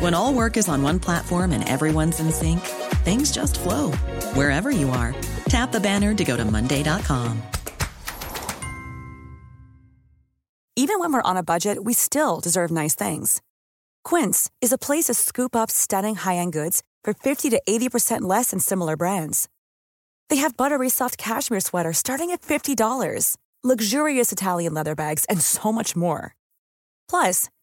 When all work is on one platform and everyone's in sync, things just flow wherever you are. Tap the banner to go to Monday.com. Even when we're on a budget, we still deserve nice things. Quince is a place to scoop up stunning high end goods for 50 to 80% less than similar brands. They have buttery soft cashmere sweaters starting at $50, luxurious Italian leather bags, and so much more. Plus,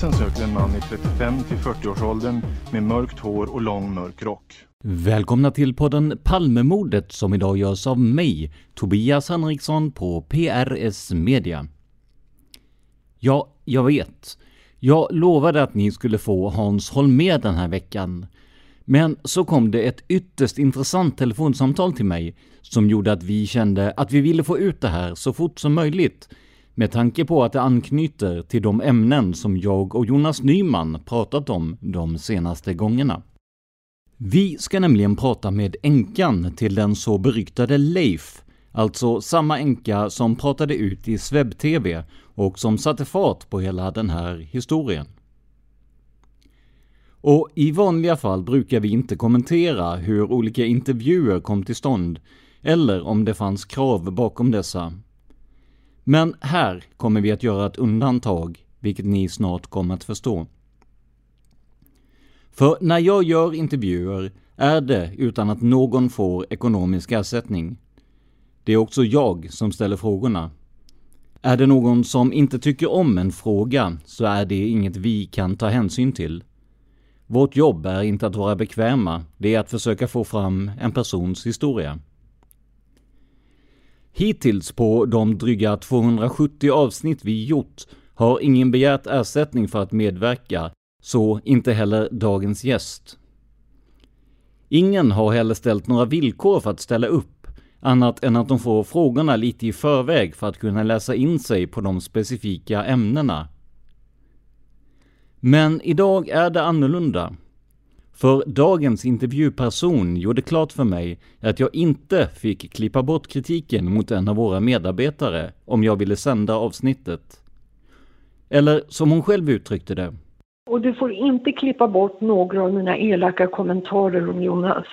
Polisen söker en man i 35 till 40-årsåldern med mörkt hår och lång mörk rock. Välkomna till podden Palmemordet som idag görs av mig, Tobias Henriksson på PRS Media. Ja, jag vet. Jag lovade att ni skulle få Hans Holmér den här veckan. Men så kom det ett ytterst intressant telefonsamtal till mig som gjorde att vi kände att vi ville få ut det här så fort som möjligt med tanke på att det anknyter till de ämnen som jag och Jonas Nyman pratat om de senaste gångerna. Vi ska nämligen prata med änkan till den så beryktade Leif, alltså samma änka som pratade ut i Sveb-TV och som satte fart på hela den här historien. Och i vanliga fall brukar vi inte kommentera hur olika intervjuer kom till stånd, eller om det fanns krav bakom dessa. Men här kommer vi att göra ett undantag, vilket ni snart kommer att förstå. För när jag gör intervjuer är det utan att någon får ekonomisk ersättning. Det är också jag som ställer frågorna. Är det någon som inte tycker om en fråga så är det inget vi kan ta hänsyn till. Vårt jobb är inte att vara bekväma, det är att försöka få fram en persons historia. Hittills på de dryga 270 avsnitt vi gjort har ingen begärt ersättning för att medverka, så inte heller dagens gäst. Ingen har heller ställt några villkor för att ställa upp, annat än att de får frågorna lite i förväg för att kunna läsa in sig på de specifika ämnena. Men idag är det annorlunda. För dagens intervjuperson gjorde klart för mig att jag inte fick klippa bort kritiken mot en av våra medarbetare om jag ville sända avsnittet. Eller som hon själv uttryckte det. Och du får inte klippa bort några av mina elaka kommentarer om Jonas.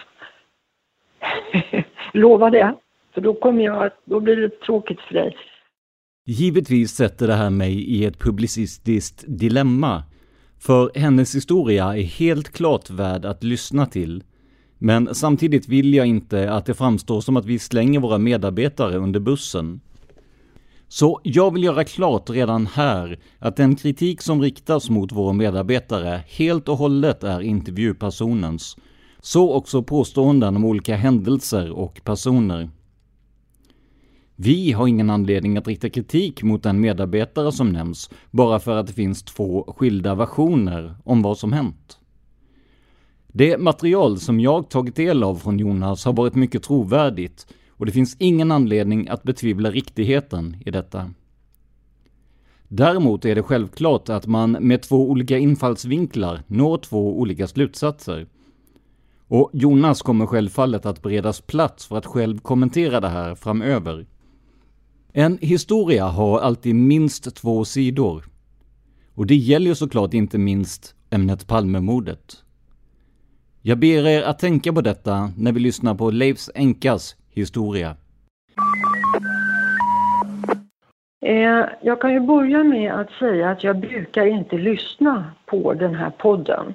Lova det. För då kommer jag då blir det tråkigt för dig. Givetvis sätter det här mig i ett publicistiskt dilemma för hennes historia är helt klart värd att lyssna till. Men samtidigt vill jag inte att det framstår som att vi slänger våra medarbetare under bussen. Så jag vill göra klart redan här att den kritik som riktas mot våra medarbetare helt och hållet är intervjupersonens. Så också påståenden om olika händelser och personer. Vi har ingen anledning att rikta kritik mot den medarbetare som nämns, bara för att det finns två skilda versioner om vad som hänt. Det material som jag tagit del av från Jonas har varit mycket trovärdigt och det finns ingen anledning att betvivla riktigheten i detta. Däremot är det självklart att man med två olika infallsvinklar når två olika slutsatser. Och Jonas kommer självfallet att beredas plats för att själv kommentera det här framöver. En historia har alltid minst två sidor. Och det gäller ju såklart inte minst ämnet Palmemordet. Jag ber er att tänka på detta när vi lyssnar på Leifs Enkas historia. Eh, jag kan ju börja med att säga att jag brukar inte lyssna på den här podden.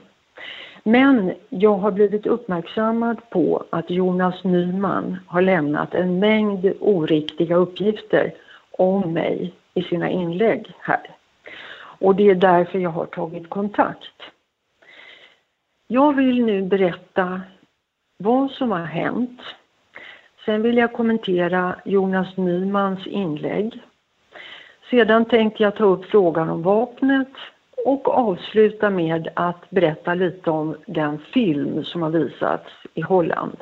Men jag har blivit uppmärksammad på att Jonas Nyman har lämnat en mängd oriktiga uppgifter om mig i sina inlägg här. Och det är därför jag har tagit kontakt. Jag vill nu berätta vad som har hänt. Sen vill jag kommentera Jonas Nymans inlägg. Sedan tänkte jag ta upp frågan om vapnet och avsluta med att berätta lite om den film som har visats i Holland.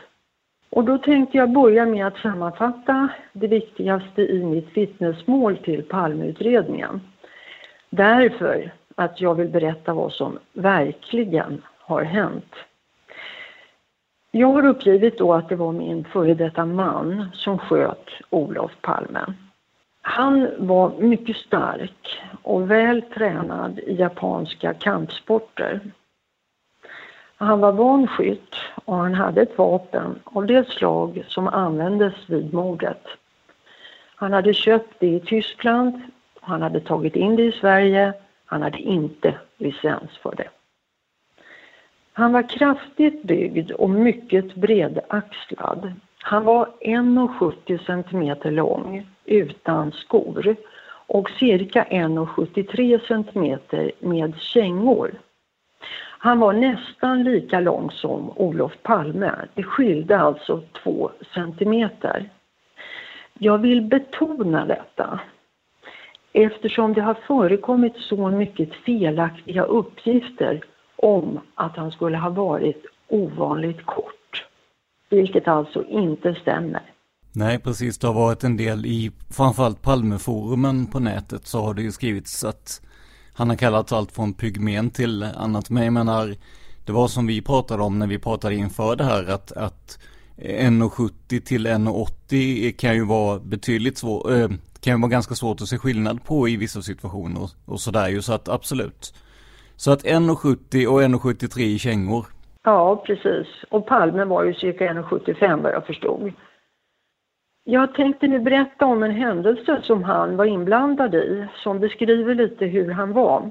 Och då tänkte jag börja med att sammanfatta det viktigaste i mitt vittnesmål till Palmeutredningen. Därför att jag vill berätta vad som verkligen har hänt. Jag har uppgivit då att det var min före detta man som sköt Olof Palme. Han var mycket stark och väl tränad i japanska kampsporter. Han var van skytt och han hade ett vapen av det slag som användes vid mordet. Han hade köpt det i Tyskland, han hade tagit in det i Sverige, han hade inte licens för det. Han var kraftigt byggd och mycket bredaxlad. Han var 1,70 cm lång utan skor och cirka 1,73 cm med kängor. Han var nästan lika lång som Olof Palme. Det skilde alltså 2 cm. Jag vill betona detta eftersom det har förekommit så mycket felaktiga uppgifter om att han skulle ha varit ovanligt kort. Vilket alltså inte stämmer. Nej, precis. Det har varit en del i framförallt Palmeforumen på nätet så har det ju skrivits att han har kallats allt från pygmen till annat. Men jag menar, det var som vi pratade om när vi pratade inför det här att, att 1,70 till 1,80 kan ju vara betydligt svårt, äh, eh, kan ju vara ganska svårt att se skillnad på i vissa situationer och, och sådär ju så att absolut. Så att 1,70 och 1,73 i kängor. Ja, precis. Och Palme var ju cirka 1,75 vad jag förstod. Jag tänkte nu berätta om en händelse som han var inblandad i som beskriver lite hur han var.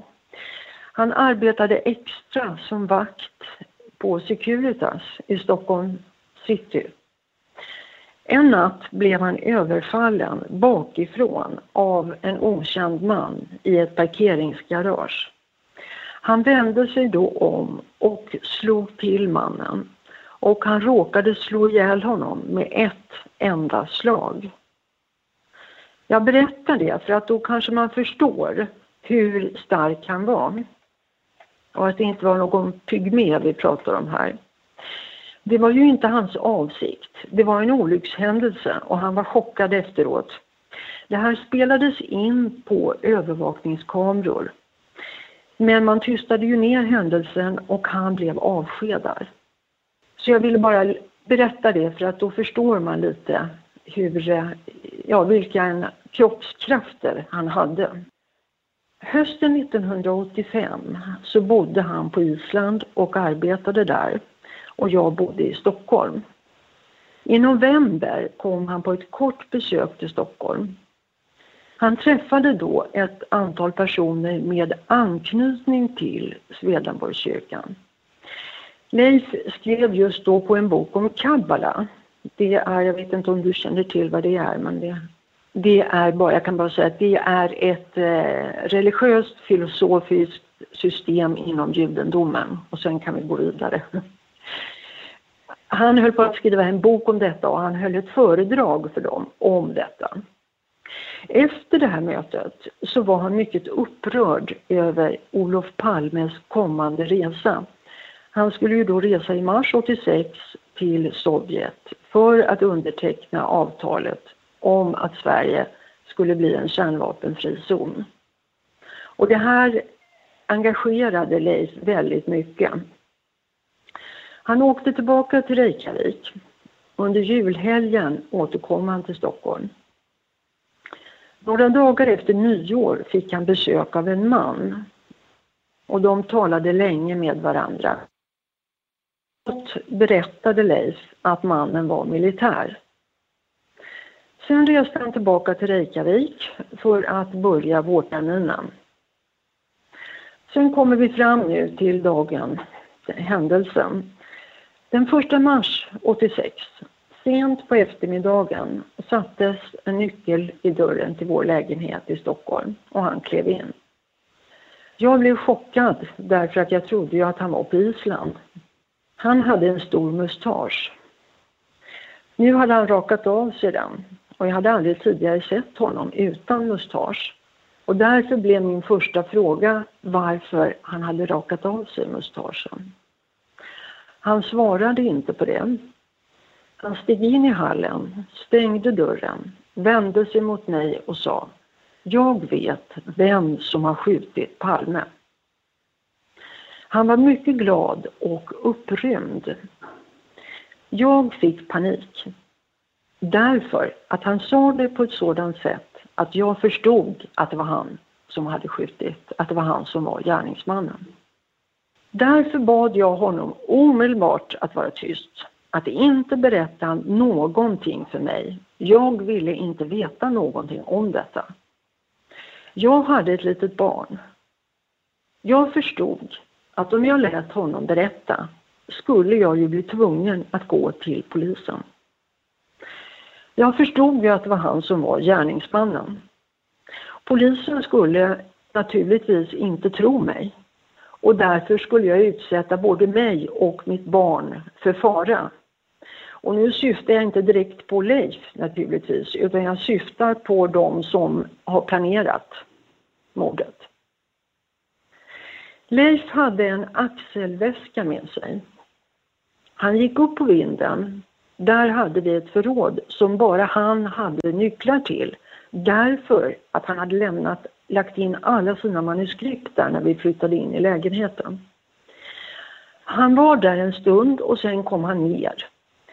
Han arbetade extra som vakt på Securitas i Stockholm city. En natt blev han överfallen bakifrån av en okänd man i ett parkeringsgarage. Han vände sig då om och slog till mannen och han råkade slå ihjäl honom med ett enda slag. Jag berättar det för att då kanske man förstår hur stark han var. Och att det inte var någon pygmé vi pratar om här. Det var ju inte hans avsikt. Det var en olyckshändelse och han var chockad efteråt. Det här spelades in på övervakningskameror. Men man tystade ju ner händelsen och han blev avskedad. Så jag ville bara berätta det för att då förstår man lite hur, eh, ja, vilka kroppskrafter han hade. Hösten 1985 så bodde han på Island och arbetade där och jag bodde i Stockholm. I november kom han på ett kort besök till Stockholm. Han träffade då ett antal personer med anknytning till Swedenborgskyrkan. Leif skrev just då på en bok om kabbala. Det är, jag vet inte om du känner till vad det är, men det, det är bara, jag kan bara säga att det är ett eh, religiöst filosofiskt system inom judendomen och sen kan vi gå vidare. Han höll på att skriva en bok om detta och han höll ett föredrag för dem om detta. Efter det här mötet så var han mycket upprörd över Olof Palmes kommande resa. Han skulle ju då resa i mars 86 till Sovjet för att underteckna avtalet om att Sverige skulle bli en kärnvapenfri zon. Och det här engagerade Leif väldigt mycket. Han åkte tillbaka till Reykjavik. Under julhelgen återkom han till Stockholm. Några dagar efter nyår fick han besök av en man och de talade länge med varandra. berättade Leif att mannen var militär. Sen reste han tillbaka till Reykjavik för att börja vårterminen. Sen kommer vi fram nu till dagen, händelsen. Den 1 mars 86, sent på eftermiddagen, sattes en nyckel i dörren till vår lägenhet i Stockholm och han klev in. Jag blev chockad därför att jag trodde ju att han var på Island. Han hade en stor mustasch. Nu hade han rakat av sig den och jag hade aldrig tidigare sett honom utan mustasch. Och därför blev min första fråga varför han hade rakat av sig mustaschen. Han svarade inte på det. Han steg in i hallen, stängde dörren, vände sig mot mig och sa Jag vet vem som har skjutit Palme. Han var mycket glad och upprymd. Jag fick panik. Därför att han sa det på ett sådant sätt att jag förstod att det var han som hade skjutit, att det var han som var gärningsmannen. Därför bad jag honom omedelbart att vara tyst, att inte berätta någonting för mig. Jag ville inte veta någonting om detta. Jag hade ett litet barn. Jag förstod att om jag lät honom berätta skulle jag ju bli tvungen att gå till polisen. Jag förstod ju att det var han som var gärningsmannen. Polisen skulle naturligtvis inte tro mig och därför skulle jag utsätta både mig och mitt barn för fara. Och nu syftar jag inte direkt på Leif naturligtvis, utan jag syftar på de som har planerat mordet. Leif hade en axelväska med sig. Han gick upp på vinden där hade vi ett förråd som bara han hade nycklar till därför att han hade lämnat, lagt in alla sina manuskript där när vi flyttade in i lägenheten. Han var där en stund och sen kom han ner.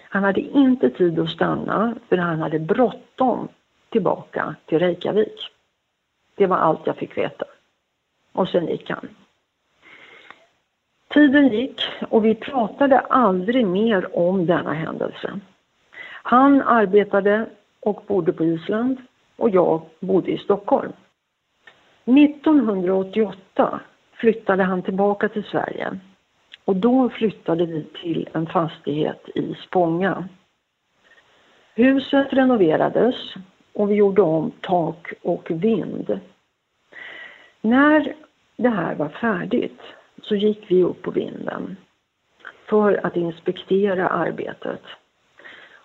Han hade inte tid att stanna för han hade bråttom tillbaka till Reykjavik. Det var allt jag fick veta. Och sen gick han. Tiden gick och vi pratade aldrig mer om denna händelse. Han arbetade och bodde på Island och jag bodde i Stockholm. 1988 flyttade han tillbaka till Sverige och då flyttade vi till en fastighet i Spånga. Huset renoverades och vi gjorde om tak och vind. När det här var färdigt så gick vi upp på vinden för att inspektera arbetet.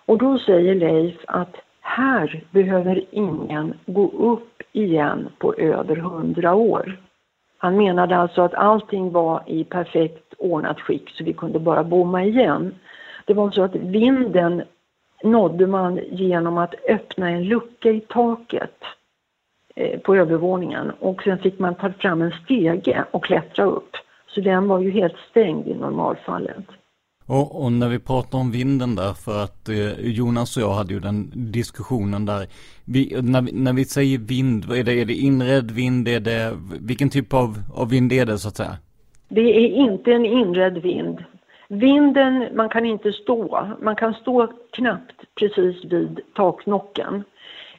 Och då säger Leif att här behöver ingen gå upp igen på över hundra år. Han menade alltså att allting var i perfekt ordnat skick så vi kunde bara bomma igen. Det var så att vinden nådde man genom att öppna en lucka i taket eh, på övervåningen och sen fick man ta fram en stege och klättra upp. Så den var ju helt stängd i normalfallet. Och, och, när vi pratar om vinden där, för att eh, Jonas och jag hade ju den diskussionen där. Vi, när, vi, när vi säger vind, är det, är det inredd vind? Är det, vilken typ av, av vind är det så att säga? Det är inte en inredd vind. Vinden, man kan inte stå. Man kan stå knappt precis vid taknocken.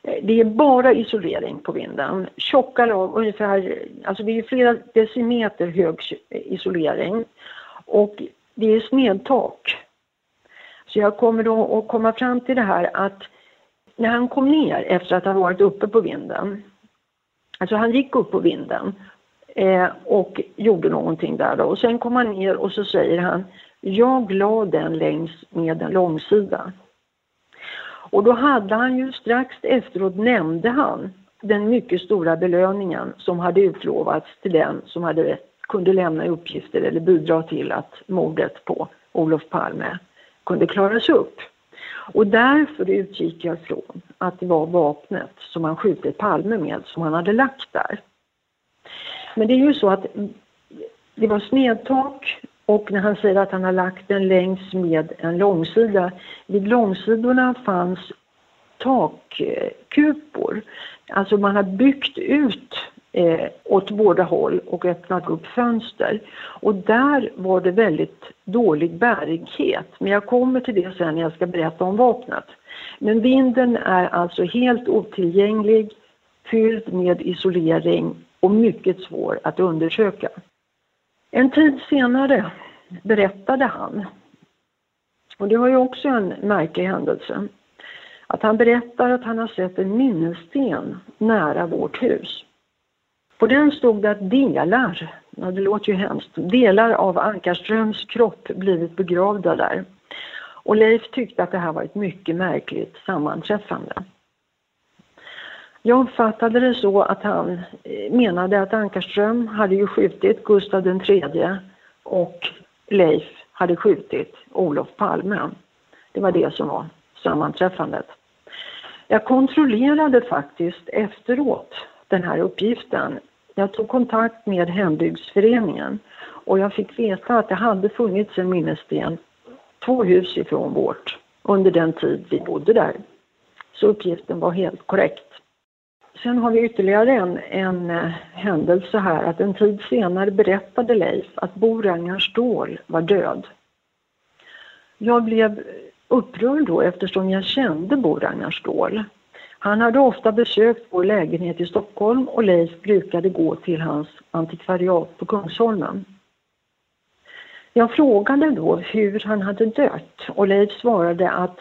Eh, det är bara isolering på vinden. Tjocka lag, ungefär, alltså det är flera decimeter hög isolering. Och det är snedtak. Så jag kommer då att komma fram till det här att när han kom ner efter att ha varit uppe på vinden, alltså han gick upp på vinden eh, och gjorde någonting där då och sen kom han ner och så säger han jag la den längs med en långsida. Och då hade han ju strax efteråt nämnde han den mycket stora belöningen som hade utlovats till den som hade, rätt kunde lämna uppgifter eller bidra till att mordet på Olof Palme kunde klaras upp. Och därför utgick jag från att det var vapnet som han skjutit Palme med som han hade lagt där. Men det är ju så att det var snedtak och när han säger att han har lagt den längs med en långsida, vid långsidorna fanns takkupor. Alltså man har byggt ut eh, åt båda håll och öppnat upp fönster. Och där var det väldigt dålig bärighet. Men jag kommer till det sen när jag ska berätta om vapnet. Men vinden är alltså helt otillgänglig, fylld med isolering och mycket svår att undersöka. En tid senare berättade han, och det var ju också en märklig händelse, att han berättar att han har sett en minnessten nära vårt hus. På den stod det att delar, ja det låter ju hemskt, delar av Ankarströms kropp blivit begravda där. Och Leif tyckte att det här var ett mycket märkligt sammanträffande. Jag uppfattade det så att han eh, menade att Ankarström hade ju skjutit Gustav III och Leif hade skjutit Olof Palme. Det var det som var sammanträffandet. Jag kontrollerade faktiskt efteråt den här uppgiften. Jag tog kontakt med hembygdsföreningen och jag fick veta att det hade funnits en minnessten två hus ifrån vårt under den tid vi bodde där. Så uppgiften var helt korrekt. Sen har vi ytterligare en, en eh, händelse här att en tid senare berättade Leif att Bo Ragnar Ståhl var död. Jag blev upprörd då eftersom jag kände Bo Ragnar Ståhl. Han hade ofta besökt vår lägenhet i Stockholm och Leif brukade gå till hans antikvariat på Kungsholmen. Jag frågade då hur han hade dött och Leif svarade att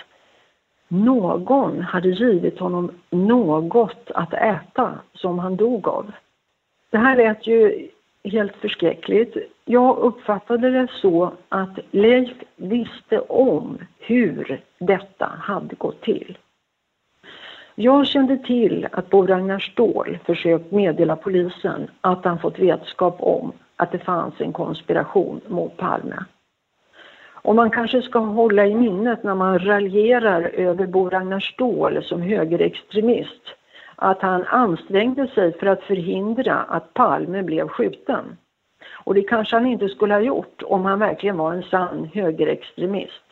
någon hade givit honom något att äta som han dog av. Det här lät ju helt förskräckligt. Jag uppfattade det så att Leif visste om hur detta hade gått till. Jag kände till att Bo Ragnar Ståhl försökt meddela polisen att han fått vetskap om att det fanns en konspiration mot Palme. Och man kanske ska hålla i minnet när man raljerar över Bo Ragnar Ståhl som högerextremist att han ansträngde sig för att förhindra att Palme blev skjuten. Och det kanske han inte skulle ha gjort om han verkligen var en sann högerextremist.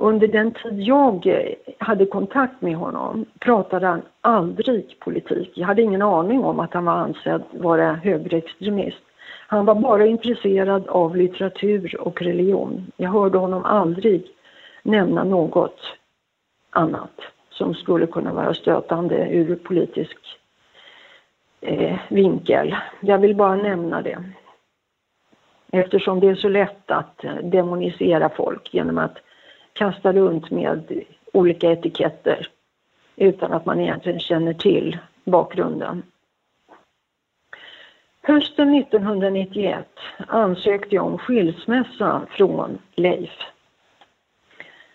Under den tid jag hade kontakt med honom pratade han aldrig politik. Jag hade ingen aning om att han var ansedd vara högerextremist. Han var bara intresserad av litteratur och religion. Jag hörde honom aldrig nämna något annat som skulle kunna vara stötande ur politisk eh, vinkel. Jag vill bara nämna det. Eftersom det är så lätt att eh, demonisera folk genom att kasta runt med olika etiketter utan att man egentligen känner till bakgrunden. Hösten 1991 ansökte jag om skilsmässa från Leif.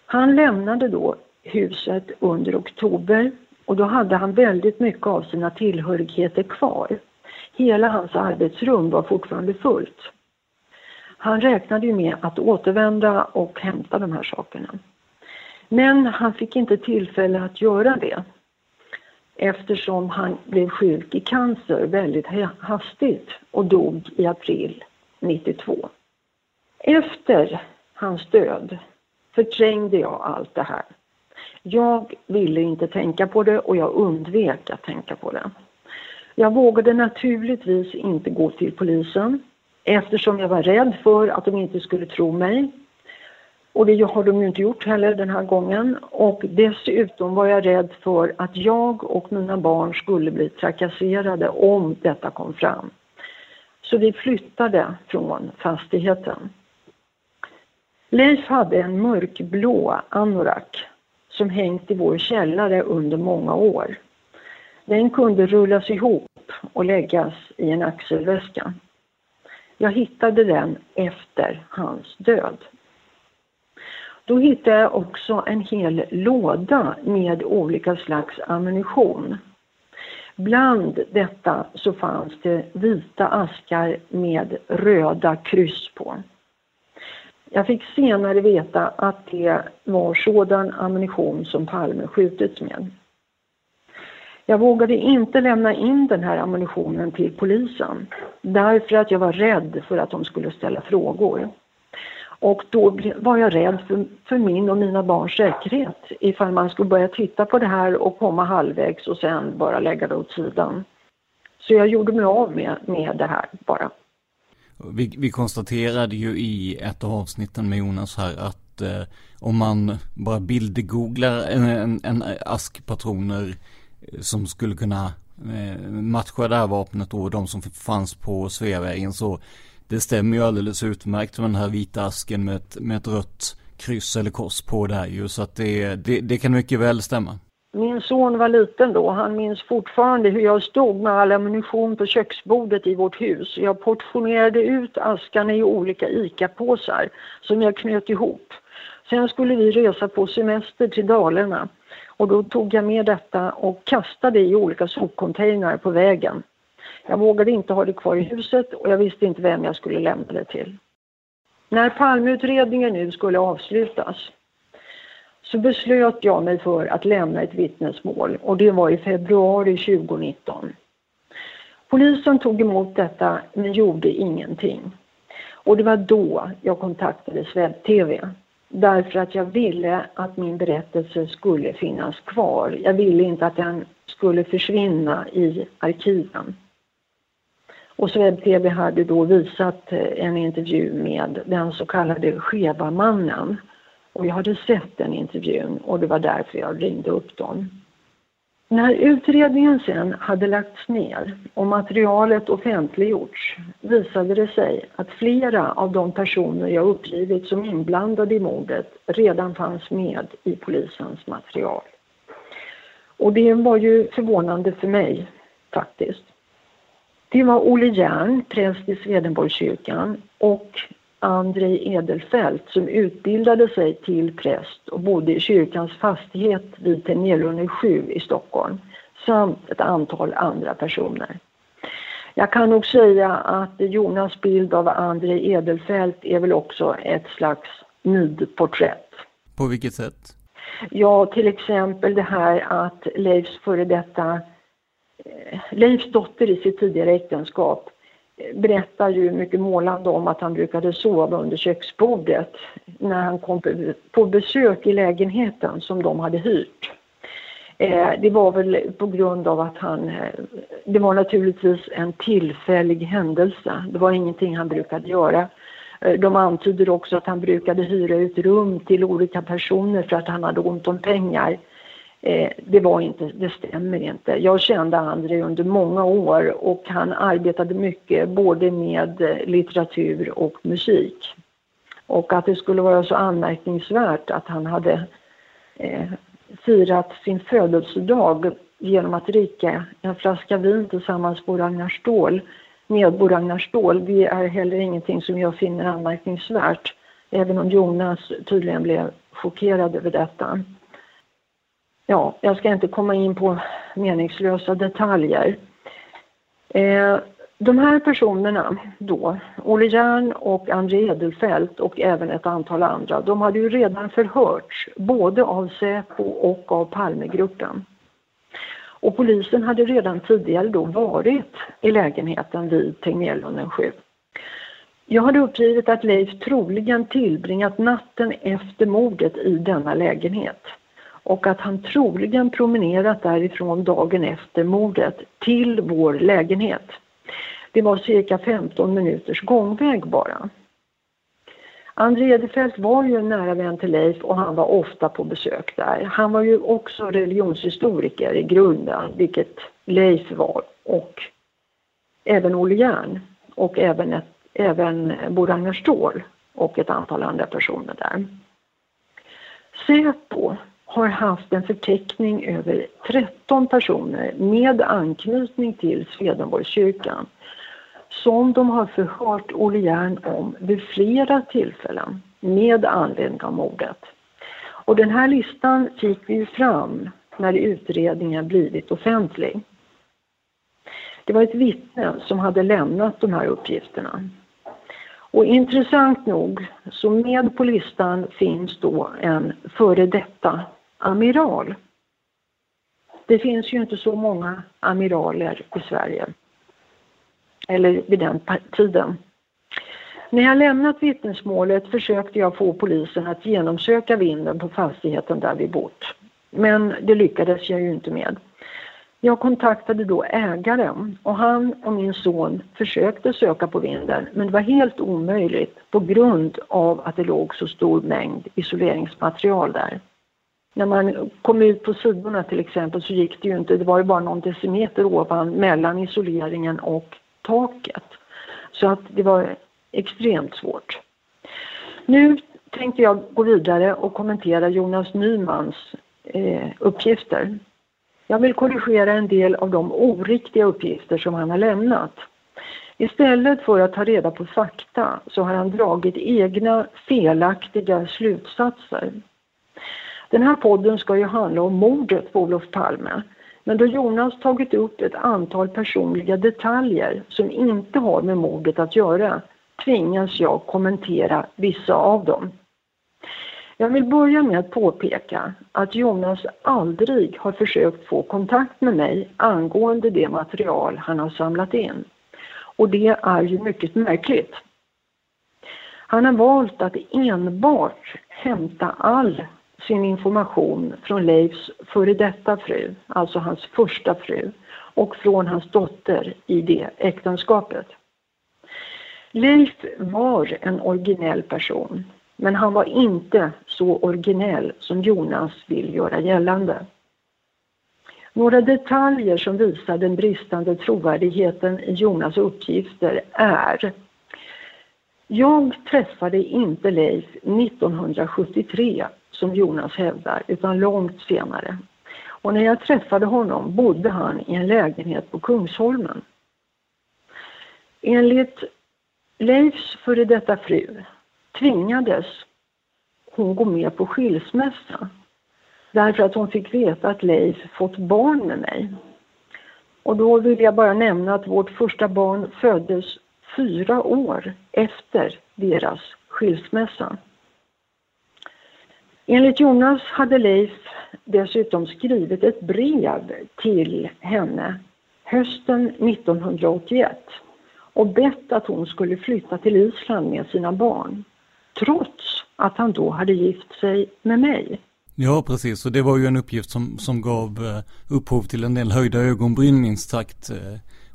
Han lämnade då huset under oktober och då hade han väldigt mycket av sina tillhörigheter kvar. Hela hans arbetsrum var fortfarande fullt. Han räknade ju med att återvända och hämta de här sakerna. Men han fick inte tillfälle att göra det eftersom han blev sjuk i cancer väldigt hastigt och dog i april 92. Efter hans död förträngde jag allt det här. Jag ville inte tänka på det och jag undvek att tänka på det. Jag vågade naturligtvis inte gå till polisen eftersom jag var rädd för att de inte skulle tro mig. Och det har de ju inte gjort heller den här gången. Och dessutom var jag rädd för att jag och mina barn skulle bli trakasserade om detta kom fram. Så vi flyttade från fastigheten. Leif hade en mörkblå anorak som hängt i vår källare under många år. Den kunde rullas ihop och läggas i en axelväska. Jag hittade den efter hans död. Då hittade jag också en hel låda med olika slags ammunition. Bland detta så fanns det vita askar med röda kryss på. Jag fick senare veta att det var sådan ammunition som Palme skjutits med. Jag vågade inte lämna in den här ammunitionen till polisen därför att jag var rädd för att de skulle ställa frågor. Och då var jag rädd för, för, min och mina barns säkerhet ifall man skulle börja titta på det här och komma halvvägs och sen bara lägga det åt sidan. Så jag gjorde mig av med, med det här bara. Vi, vi konstaterade ju i ett av avsnitten med Jonas här att eh, om man bara bildgooglar en, en, en ask patroner som skulle kunna eh, matcha det här vapnet och de som fanns på Sveavägen så det stämmer ju alldeles utmärkt med den här vita asken med ett, med ett rött kryss eller kors på där ju så att det, det, det kan mycket väl stämma. Min son var liten då. Han minns fortfarande hur jag stod med all ammunition på köksbordet i vårt hus. Jag portionerade ut askarna i olika ICA-påsar som jag knöt ihop. Sen skulle vi resa på semester till Dalarna och då tog jag med detta och kastade i olika sopcontainrar på vägen. Jag vågade inte ha det kvar i huset och jag visste inte vem jag skulle lämna det till. När Palmeutredningen nu skulle avslutas så beslöt jag mig för att lämna ett vittnesmål och det var i februari 2019. Polisen tog emot detta men gjorde ingenting. Och det var då jag kontaktade Webb-TV därför att jag ville att min berättelse skulle finnas kvar. Jag ville inte att den skulle försvinna i arkiven. Och Swebb-TV hade då visat eh, en intervju med den så kallade skeva mannen. Och jag hade sett den intervjun och det var därför jag ringde upp dem. När utredningen sen hade lagts ner och materialet offentliggjorts visade det sig att flera av de personer jag uppgivit som inblandade i mordet redan fanns med i polisens material. Och det var ju förvånande för mig faktiskt. Det var Olle Järn, präst i Swedenborgskyrkan och Andrei Edelfelt som utbildade sig till präst och bodde i kyrkans fastighet vid Tegnérlunden 7 i Stockholm samt ett antal andra personer. Jag kan nog säga att Jonas bild av Andrei Edelfelt är väl också ett slags nidporträtt. På vilket sätt? Ja, till exempel det här att Leifs före detta Eh, Leifs dotter i sitt tidigare äktenskap berättar ju mycket målande om att han brukade sova under köksbordet när han kom på besök i lägenheten som de hade hyrt. Eh, det var väl på grund av att han, eh, det var naturligtvis en tillfällig händelse. Det var ingenting han brukade göra. Eh, de antyder också att han brukade hyra ut rum till olika personer för att han hade ont om pengar. Eh, det var inte, det stämmer inte. Jag kände André under många år och han arbetade mycket både med eh, litteratur och musik. Och att det skulle vara så anmärkningsvärt att han hade eh, firat sin födelsedag genom att dricka en flaska vin tillsammans på Ragnar Ståhl, med Bo Ragnar Ståhl, det är heller ingenting som jag finner anmärkningsvärt. Även om Jonas tydligen blev chockerad över detta ja, jag ska inte komma in på meningslösa detaljer. Eh, de här personerna då, Olle Järn och André Edelfelt och även ett antal andra, de hade ju redan förhörts både av Säpo och av Palmegruppen. Och polisen hade redan tidigare då varit i lägenheten vid Tegnérlunden 7. Jag hade uppgivit att Leif troligen tillbringat natten efter mordet i denna lägenhet och att han troligen promenerat därifrån dagen efter mordet till vår lägenhet. Det var cirka 15 minuters gångväg bara. André Edefelt var ju en nära vän till Leif och han var ofta på besök där. Han var ju också religionshistoriker i grunden, vilket Leif var och även Olle Järn och även, ett, även Bo Ragnar Ståhl och ett antal andra personer där. Säpo har haft en förteckning över 13 personer med anknytning till Swedenborgskyrkan som de har förhört Olle Järn om vid flera tillfällen. med anledning av mordet. Och den här listan fick vi ju fram när utredningen blivit offentlig. Det var ett vittne som hade lämnat de här uppgifterna. Och intressant nog, så med på listan finns då en före detta amiral. Det finns ju inte så många amiraler i Sverige. Eller vid den tiden. När jag lämnat vittnesmålet försökte jag få polisen att genomsöka vinden på fastigheten där vi bott. Men det lyckades jag ju inte med. Jag kontaktade då ägaren och han och min son försökte söka på vinden men det var helt omöjligt på grund av att det låg så stor mängd isoleringsmaterial där. När man kom ut på sidorna till exempel så gick det ju inte, det var ju bara någon decimeter ovan mellan isoleringen och taket. Så att det var extremt svårt. Nu tänkte jag gå vidare och kommentera Jonas Nymans eh, uppgifter. Jag vill korrigera en del av de oriktiga uppgifter som han har lämnat. Istället för att ta reda på fakta så har han dragit egna felaktiga slutsatser. Den här podden ska ju handla om mordet på Olof Palme. Men då Jonas tagit upp ett antal personliga detaljer som inte har med mordet att göra tvingas jag kommentera vissa av dem. Jag vill börja med att påpeka att Jonas aldrig har försökt få kontakt med mig angående det material han har samlat in. Och det är ju mycket märkligt. Han har valt att enbart hämta all sin information från Leifs före detta fru, alltså hans första fru, och från hans dotter i det äktenskapet. Leif var en originell person, men han var inte så originell som Jonas vill göra gällande. Några detaljer som visar den bristande trovärdigheten i Jonas uppgifter är Jag träffade inte Leif 1973 som Jonas hävdar, utan långt senare. Och när jag träffade honom bodde han i en lägenhet på Kungsholmen. Enligt Leifs före detta fru tvingades hon gå med på skilsmässa därför att hon fick veta att Leif fått barn med mig. Och då vill jag bara nämna att vårt första barn föddes fyra år efter deras skilsmässa. Enligt Jonas hade Leif dessutom skrivit ett brev till henne hösten 1981 och bett att hon skulle flytta till Island med sina barn, trots att han då hade gift sig med mig. Ja, precis. Och det var ju en uppgift som, som gav eh, upphov till en del höjda ögonbryn minst sagt eh,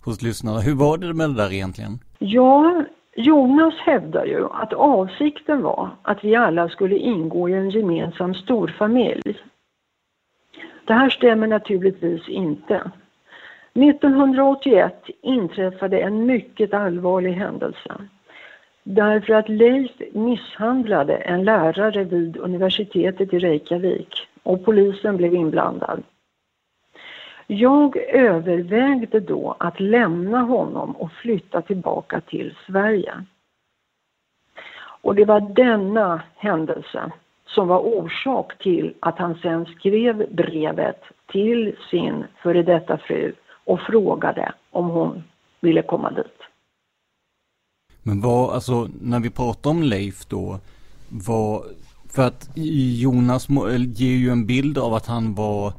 hos lyssnare. Hur var det med det där egentligen? Ja, Jonas hävdar ju att avsikten var att vi alla skulle ingå i en gemensam storfamilj. Det här stämmer naturligtvis inte. 1981 inträffade en mycket allvarlig händelse därför att Leif misshandlade en lärare vid universitetet i Reykjavik och polisen blev inblandad. Jag övervägde då att lämna honom och flytta tillbaka till Sverige. Och det var denna händelse som var orsak till att han sen skrev brevet till sin före detta fru och frågade om hon ville komma dit. Men vad, alltså när vi pratar om Leif då, vad, för att Jonas ger ju en bild av att han var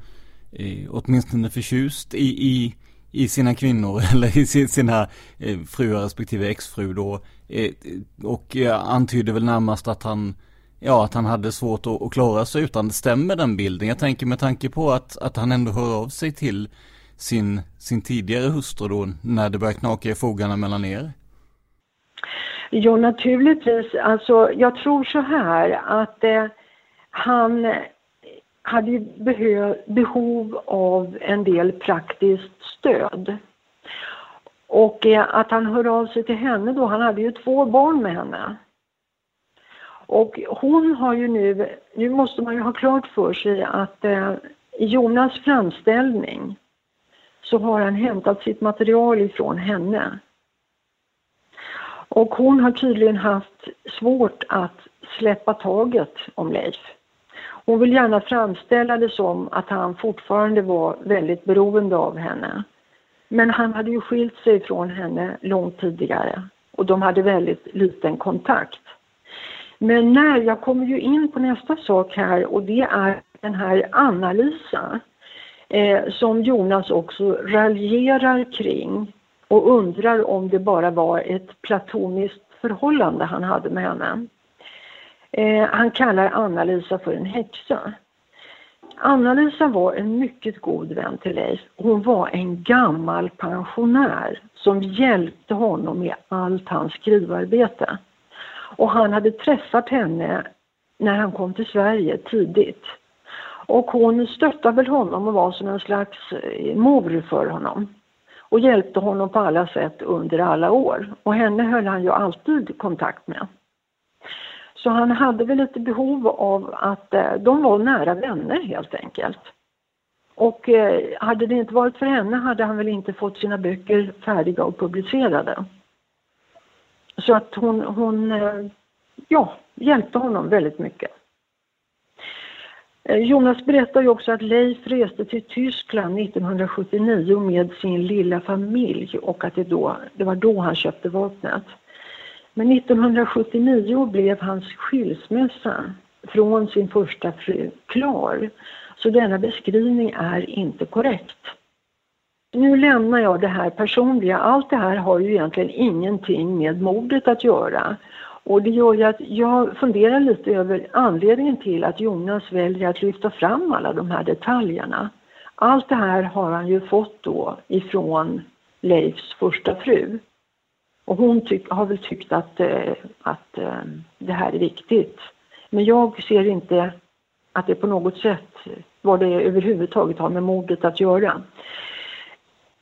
eh, åtminstone förtjust i, i, i sina kvinnor eller i sina eh, fruar respektive exfru då. Eh, och antyder väl närmast att han Ja, att han hade svårt att, att klara sig utan. Stämmer den bilden? Jag tänker med tanke på att, att han ändå hör av sig till sin, sin tidigare hustru då när det börjar knaka i fogarna mellan er? Jo, naturligtvis. Alltså, jag tror så här att eh, han hade behov av en del praktiskt stöd. Och eh, att han hör av sig till henne då, han hade ju två barn med henne. Och hon har ju nu, nu måste man ju ha klart för sig att eh, i Jonas framställning så har han hämtat sitt material ifrån henne. Och hon har tydligen haft svårt att släppa taget om Leif. Hon vill gärna framställa det som att han fortfarande var väldigt beroende av henne. Men han hade ju skilt sig från henne långt tidigare och de hade väldigt liten kontakt. Men när, jag kommer ju in på nästa sak här och det är den här Anna-Lisa eh, som Jonas också raljerar kring och undrar om det bara var ett platoniskt förhållande han hade med henne. Eh, han kallar Anna-Lisa för en häxa. Anna-Lisa var en mycket god vän till Leif. Hon var en gammal pensionär som hjälpte honom med allt hans skrivarbete. Och han hade träffat henne när han kom till Sverige tidigt. Och hon stöttade väl honom och var som en slags eh, mor för honom. Och hjälpte honom på alla sätt under alla år. Och henne höll han ju alltid kontakt med. Så han hade väl lite behov av att eh, de var nära vänner helt enkelt. Och eh, hade det inte varit för henne hade han väl inte fått sina böcker färdiga och publicerade. Så att hon, hon eh, ja, hjälpte honom väldigt mycket. Eh, Jonas berättar ju också att Leif reste till Tyskland 1979 med sin lilla familj och att det, då, det var då han köpte vapnet. Men 1979 blev hans skilsmässa från sin första fru klar. Så denna beskrivning är inte korrekt. Nu lämnar jag det här personliga. Allt det här har ju egentligen ingenting med mordet att göra. Och det gör ju att jag funderar lite över anledningen till att Jonas väljer att lyfta fram alla de här detaljerna. Allt det här har han ju fått då ifrån Leifs första fru. Och hon tyck, har väl tyckt att, eh, att eh, det här är viktigt. Men jag ser inte att det på något sätt, vad det överhuvudtaget har med mordet att göra.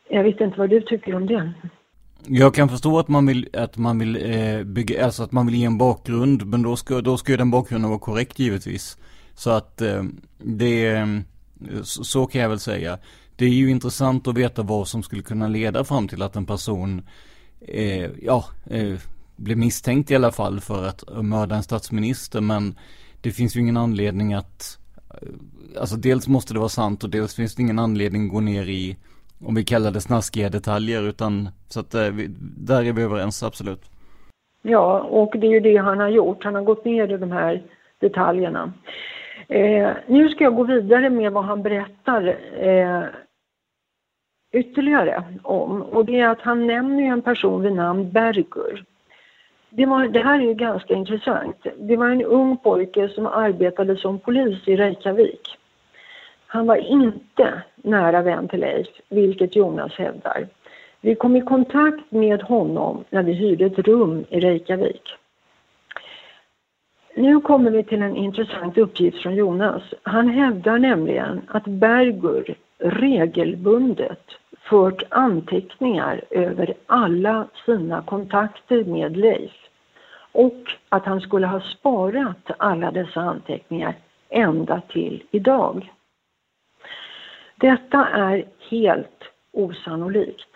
Jag vet inte vad du tycker om det. Jag kan förstå att man vill, att man vill eh, bygga, alltså att man vill ge en bakgrund, men då ska, då ska ju den bakgrunden vara korrekt givetvis. Så att eh, det, eh, så, så kan jag väl säga. Det är ju intressant att veta vad som skulle kunna leda fram till att en person eh, ja, eh, blev misstänkt i alla fall för att mörda en statsminister. Men det finns ju ingen anledning att, eh, alltså dels måste det vara sant och dels finns det ingen anledning att gå ner i, om vi kallar det snaskiga detaljer, utan så att eh, vi, där är vi överens, absolut. Ja, och det är ju det han har gjort. Han har gått ner i de här detaljerna. Eh, nu ska jag gå vidare med vad han berättar eh, ytterligare om och det är att han nämner en person vid namn Bergur. Det, var, det här är ju ganska intressant. Det var en ung pojke som arbetade som polis i Reykjavik. Han var inte nära vän till Leif, vilket Jonas hävdar. Vi kom i kontakt med honom när vi hyrde ett rum i Reykjavik. Nu kommer vi till en intressant uppgift från Jonas. Han hävdar nämligen att Bergur regelbundet fört anteckningar över alla sina kontakter med Leif och att han skulle ha sparat alla dessa anteckningar ända till idag. Detta är helt osannolikt.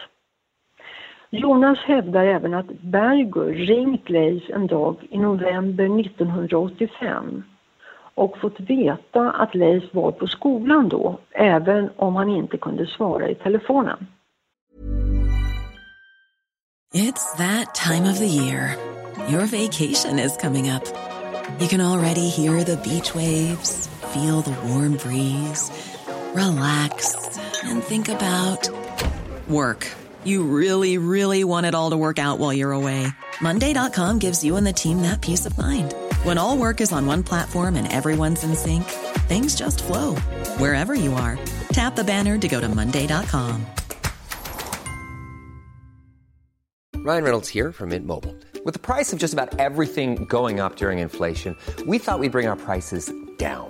Jonas hävdar även att Berger ringt Leif en dag i november 1985 och fått veta att Leif var på skolan då, även om han inte kunde svara i telefonen. It's that time of the year. Your vacation is coming up. You can already hear the beach waves, feel the warm breeze, relax and think about work. You really, really want it all to work out while you're away. Monday.com gives you and the team that peace of mind. When all work is on one platform and everyone's in sync, things just flow wherever you are. Tap the banner to go to Monday.com. Ryan Reynolds here from Mint Mobile. With the price of just about everything going up during inflation, we thought we'd bring our prices down.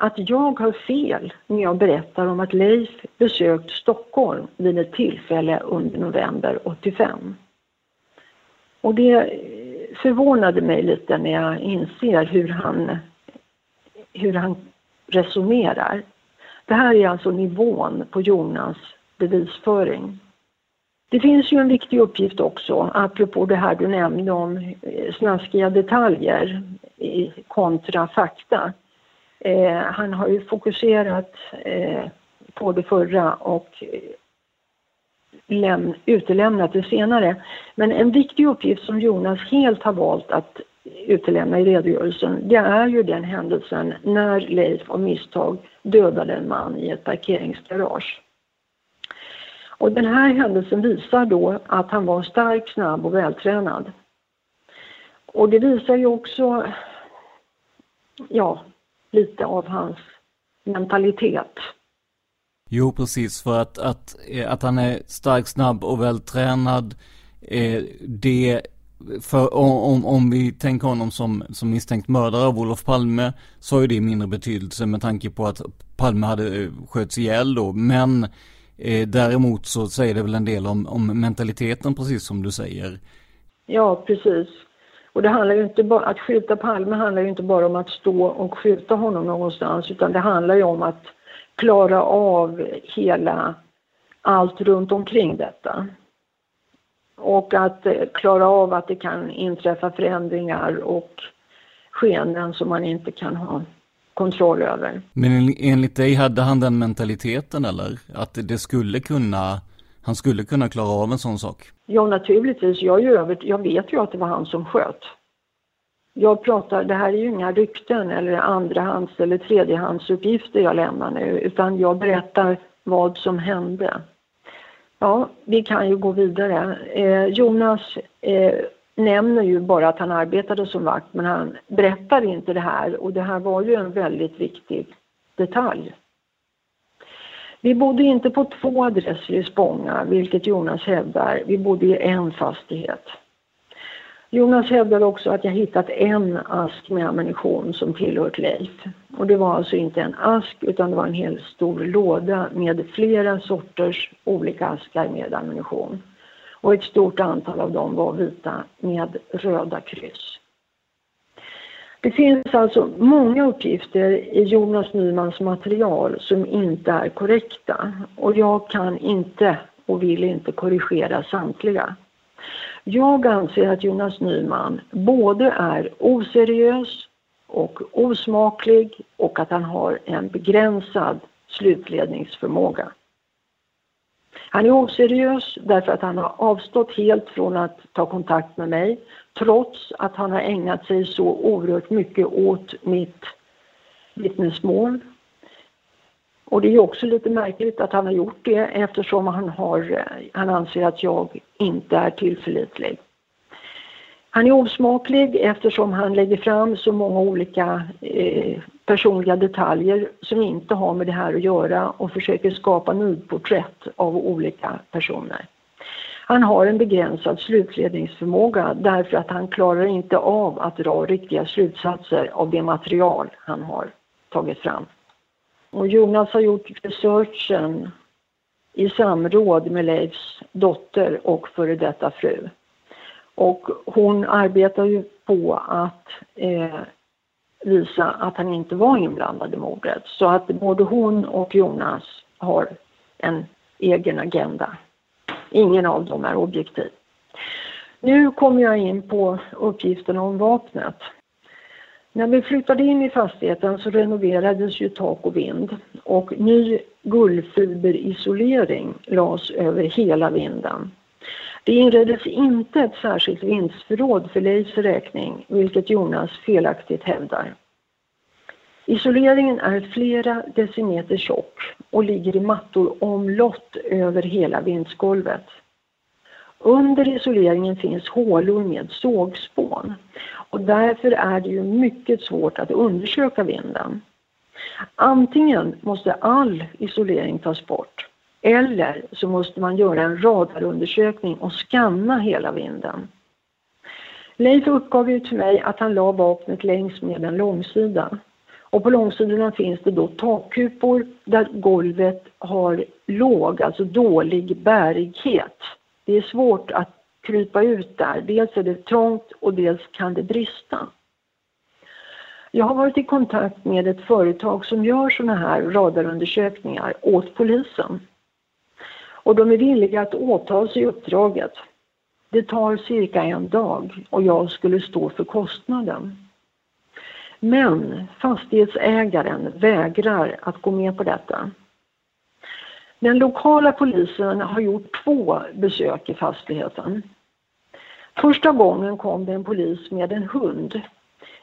att jag har fel när jag berättar om att Leif besökt Stockholm vid ett tillfälle under november 85. Och det förvånade mig lite när jag inser hur han, hur han resonerar. Det här är alltså nivån på Jonas bevisföring. Det finns ju en viktig uppgift också, apropå det här du nämnde om eh, snaskiga detaljer kontra fakta. Eh, han har ju fokuserat eh, på det förra och eh, läm- utelämnat det senare. Men en viktig uppgift som Jonas helt har valt att utelämna i redogörelsen, det är ju den händelsen när Leif av misstag dödade en man i ett parkeringsgarage. Och den här händelsen visar då att han var stark, snabb och vältränad. Och det visar ju också, ja, lite av hans mentalitet. Jo, precis. För att, att, eh, att han är stark, snabb och vältränad, eh, det för om, om vi tänker honom som, som misstänkt mördare av Olof Palme så har ju det mindre betydelse med tanke på att Palme hade eh, sköts ihjäl då. Men eh, däremot så säger det väl en del om, om mentaliteten precis som du säger. Ja, precis. Och det handlar ju inte bara, att skjuta Palme handlar ju inte bara om att stå och skjuta honom någonstans utan det handlar ju om att klara av hela, allt runt omkring detta. Och att eh, klara av att det kan inträffa förändringar och skeenden som man inte kan ha kontroll över. Men enligt dig hade han den mentaliteten eller? Att det skulle kunna, han skulle kunna klara av en sån sak? Ja, naturligtvis. Jag, är över, jag vet ju att det var han som sköt. Jag pratar, det här är ju inga rykten eller andrahands eller tredjehandsuppgifter jag lämnar nu, utan jag berättar vad som hände. Ja, vi kan ju gå vidare. Eh, Jonas eh, nämner ju bara att han arbetade som vakt, men han berättar inte det här och det här var ju en väldigt viktig detalj. Vi bodde inte på två adresser i Spånga, vilket Jonas hävdar. Vi bodde i en fastighet. Jonas hävdar också att jag hittat en ask med ammunition som tillhört Leif. Och det var alltså inte en ask utan det var en hel stor låda med flera sorters olika askar med ammunition. Och ett stort antal av dem var vita med röda kryss. Det finns alltså många uppgifter i Jonas Nymans material som inte är korrekta och jag kan inte och vill inte korrigera samtliga. Jag anser att Jonas Nyman både är oseriös och osmaklig och att han har en begränsad slutledningsförmåga. Han är oseriös därför att han har avstått helt från att ta kontakt med mig trots att han har ägnat sig så oerhört mycket åt mitt vittnesmål. Och det är också lite märkligt att han har gjort det eftersom han, har, han anser att jag inte är tillförlitlig. Han är osmaklig eftersom han lägger fram så många olika eh, personliga detaljer som inte har med det här att göra och försöker skapa nidporträtt av olika personer. Han har en begränsad slutledningsförmåga därför att han klarar inte av att dra riktiga slutsatser av det material han har tagit fram. Och Jonas har gjort researchen i samråd med Leifs dotter och före detta fru. Och hon arbetar ju på att eh, visa att han inte var inblandad i mordet. Så att både hon och Jonas har en egen agenda. Ingen av dem är objektiv. Nu kommer jag in på uppgifterna om vapnet. När vi flyttade in i fastigheten så renoverades ju tak och vind och ny gullfiberisolering lades över hela vinden. Det inreddes inte ett särskilt vindsförråd för Leifs räkning, vilket Jonas felaktigt hävdar. Isoleringen är flera decimeter tjock och ligger i mattor omlott över hela vindsgolvet. Under isoleringen finns hålor med sågspån och därför är det ju mycket svårt att undersöka vinden. Antingen måste all isolering tas bort eller så måste man göra en radarundersökning och skanna hela vinden. Leif uppgav ju till mig att han la vapnet längs med en långsida. Och på långsidorna finns det då takkupor där golvet har låg, alltså dålig bärighet. Det är svårt att krypa ut där. Dels är det trångt och dels kan det brista. Jag har varit i kontakt med ett företag som gör sådana här radarundersökningar åt polisen. Och de är villiga att åta sig uppdraget. Det tar cirka en dag och jag skulle stå för kostnaden. Men fastighetsägaren vägrar att gå med på detta. Den lokala polisen har gjort två besök i fastigheten. Första gången kom det en polis med en hund.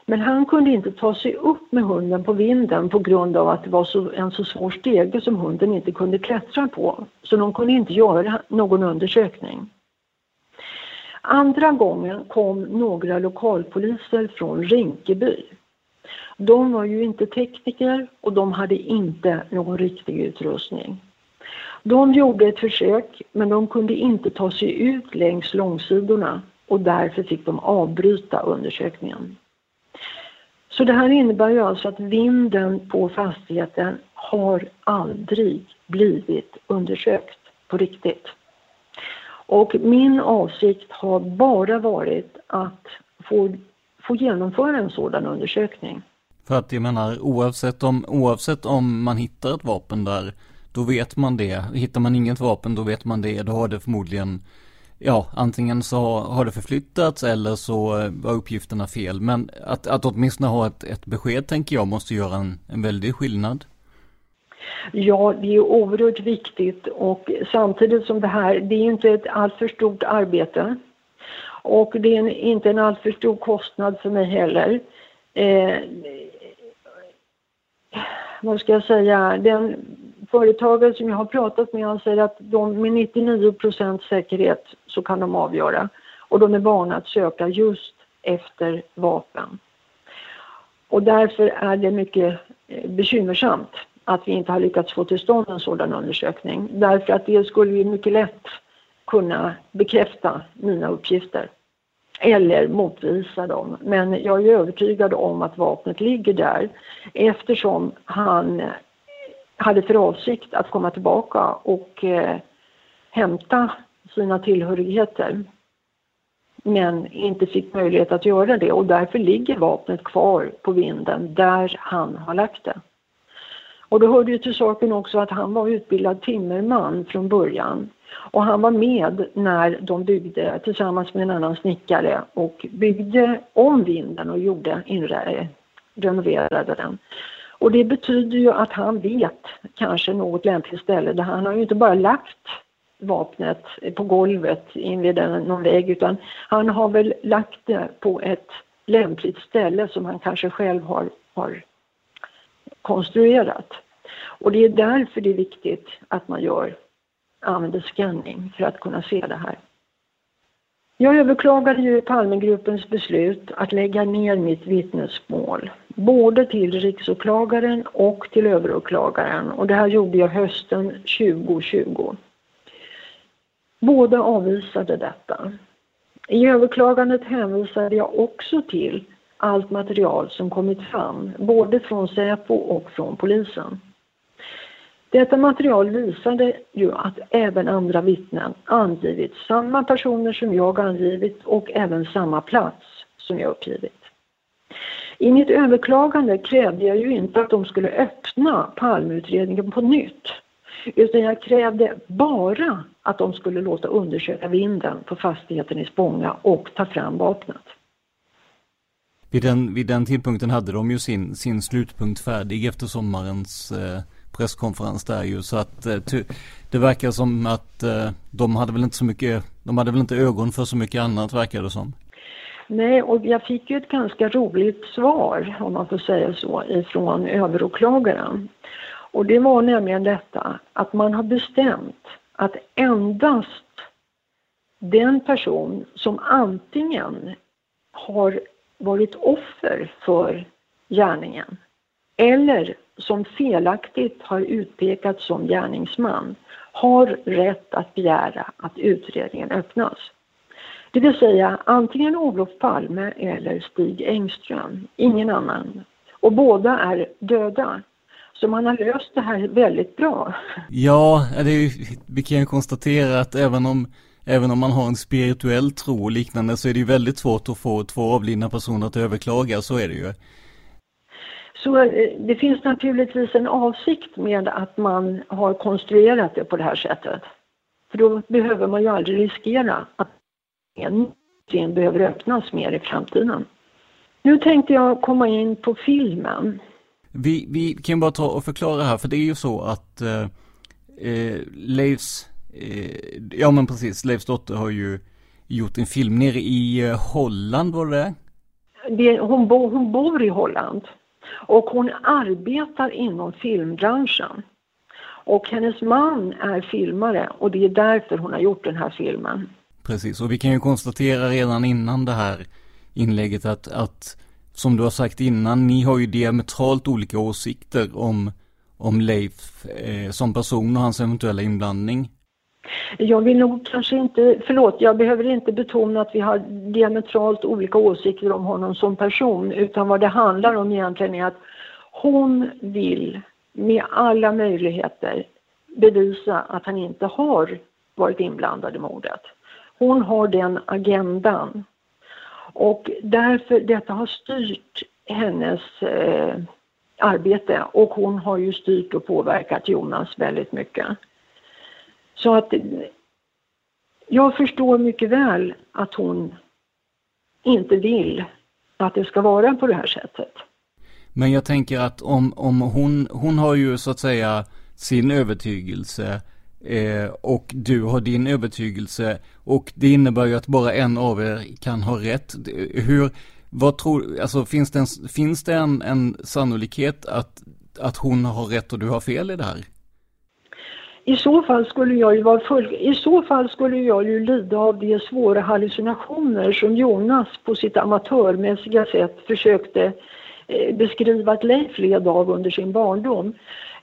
Men han kunde inte ta sig upp med hunden på vinden på grund av att det var så, en så svår stege som hunden inte kunde klättra på. Så de kunde inte göra någon undersökning. Andra gången kom några lokalpoliser från Rinkeby. De var ju inte tekniker och de hade inte någon riktig utrustning. De gjorde ett försök men de kunde inte ta sig ut längs långsidorna och därför fick de avbryta undersökningen. Så det här innebär ju alltså att vinden på fastigheten har aldrig blivit undersökt på riktigt. Och min avsikt har bara varit att få, få genomföra en sådan undersökning. För att jag menar oavsett om, oavsett om man hittar ett vapen där, då vet man det. Hittar man inget vapen, då vet man det. Då har det förmodligen ja, antingen så har det förflyttats eller så eh, var uppgifterna fel. Men att, att åtminstone ha ett, ett besked tänker jag måste göra en, en väldig skillnad. Ja, det är oerhört viktigt och samtidigt som det här, det är inte ett alltför stort arbete och det är inte en alltför stor kostnad för mig heller. Eh, vad ska jag säga, den företagare som jag har pratat med han säger att de med 99% säkerhet så kan de avgöra och de är vana att söka just efter vapen. Och därför är det mycket eh, bekymmersamt att vi inte har lyckats få till stånd en sådan undersökning. Därför att det skulle ju mycket lätt kunna bekräfta mina uppgifter eller motvisa dem. Men jag är övertygad om att vapnet ligger där eftersom han hade för avsikt att komma tillbaka och eh, hämta sina tillhörigheter men inte fick möjlighet att göra det och därför ligger vapnet kvar på vinden där han har lagt det. Och då hörde ju till saken också att han var utbildad timmerman från början och han var med när de byggde tillsammans med en annan snickare och byggde om vinden och gjorde inre, renoverade den. Och det betyder ju att han vet kanske något lämpligt ställe där han har ju inte bara lagt vapnet på golvet invid någon vägg utan han har väl lagt det på ett lämpligt ställe som han kanske själv har, har konstruerat. Och det är därför det är viktigt att man gör, använder scanning för att kunna se det här. Jag överklagade ju Palmegruppens beslut att lägga ner mitt vittnesmål, både till riksåklagaren och till överåklagaren och det här gjorde jag hösten 2020. Båda avvisade detta. I överklagandet hänvisade jag också till allt material som kommit fram, både från Säpo och från polisen. Detta material visade ju att även andra vittnen angivit samma personer som jag angivit och även samma plats som jag uppgivit. I mitt överklagande krävde jag ju inte att de skulle öppna palmutredningen på nytt utan jag krävde bara att de skulle låta undersöka vinden på fastigheten i Spånga och ta fram vapnet. vid den, vid den tidpunkten hade de ju sin, sin slutpunkt färdig efter sommarens eh, presskonferens där ju. Så att eh, det verkar som att eh, de hade väl inte så mycket, de hade väl inte ögon för så mycket annat verkar det som. Nej, och jag fick ju ett ganska roligt svar, om man får säga så, ifrån överåklagaren. Och det var nämligen detta att man har bestämt att endast den person som antingen har varit offer för gärningen eller som felaktigt har utpekats som gärningsman har rätt att begära att utredningen öppnas. Det vill säga antingen Olof Palme eller Stig Engström, ingen annan. Och båda är döda. Så man har löst det här väldigt bra. Ja, det är, vi kan ju konstatera att även om, även om man har en spirituell tro och liknande så är det ju väldigt svårt att få två avlidna personer att överklaga, så är det ju. Så eh, det finns naturligtvis en avsikt med att man har konstruerat det på det här sättet. För då behöver man ju aldrig riskera att en behöver öppnas mer i framtiden. Nu tänkte jag komma in på filmen. Vi, vi kan bara ta och förklara här, för det är ju så att eh, eh, Leifs, eh, ja men precis, Leifs dotter har ju gjort en film nere i eh, Holland, var det det hon, bo, hon bor i Holland och hon arbetar inom filmbranschen. Och hennes man är filmare och det är därför hon har gjort den här filmen. Precis, och vi kan ju konstatera redan innan det här inlägget att, att som du har sagt innan, ni har ju diametralt olika åsikter om, om Leif eh, som person och hans eventuella inblandning. Jag vill nog kanske inte, förlåt, jag behöver inte betona att vi har diametralt olika åsikter om honom som person, utan vad det handlar om egentligen är att hon vill med alla möjligheter bevisa att han inte har varit inblandad i mordet. Hon har den agendan. Och därför, detta har styrt hennes eh, arbete och hon har ju styrt och påverkat Jonas väldigt mycket. Så att jag förstår mycket väl att hon inte vill att det ska vara på det här sättet. Men jag tänker att om, om hon, hon har ju så att säga sin övertygelse eh, och du har din övertygelse och det innebär ju att bara en av er kan ha rätt. Hur, vad tror, alltså finns det en, finns det en, en sannolikhet att, att hon har rätt och du har fel i det här? I så fall skulle jag ju vara full, i så fall skulle jag ju lida av de svåra hallucinationer som Jonas på sitt amatörmässiga sätt försökte eh, beskriva att Leif led av under sin barndom.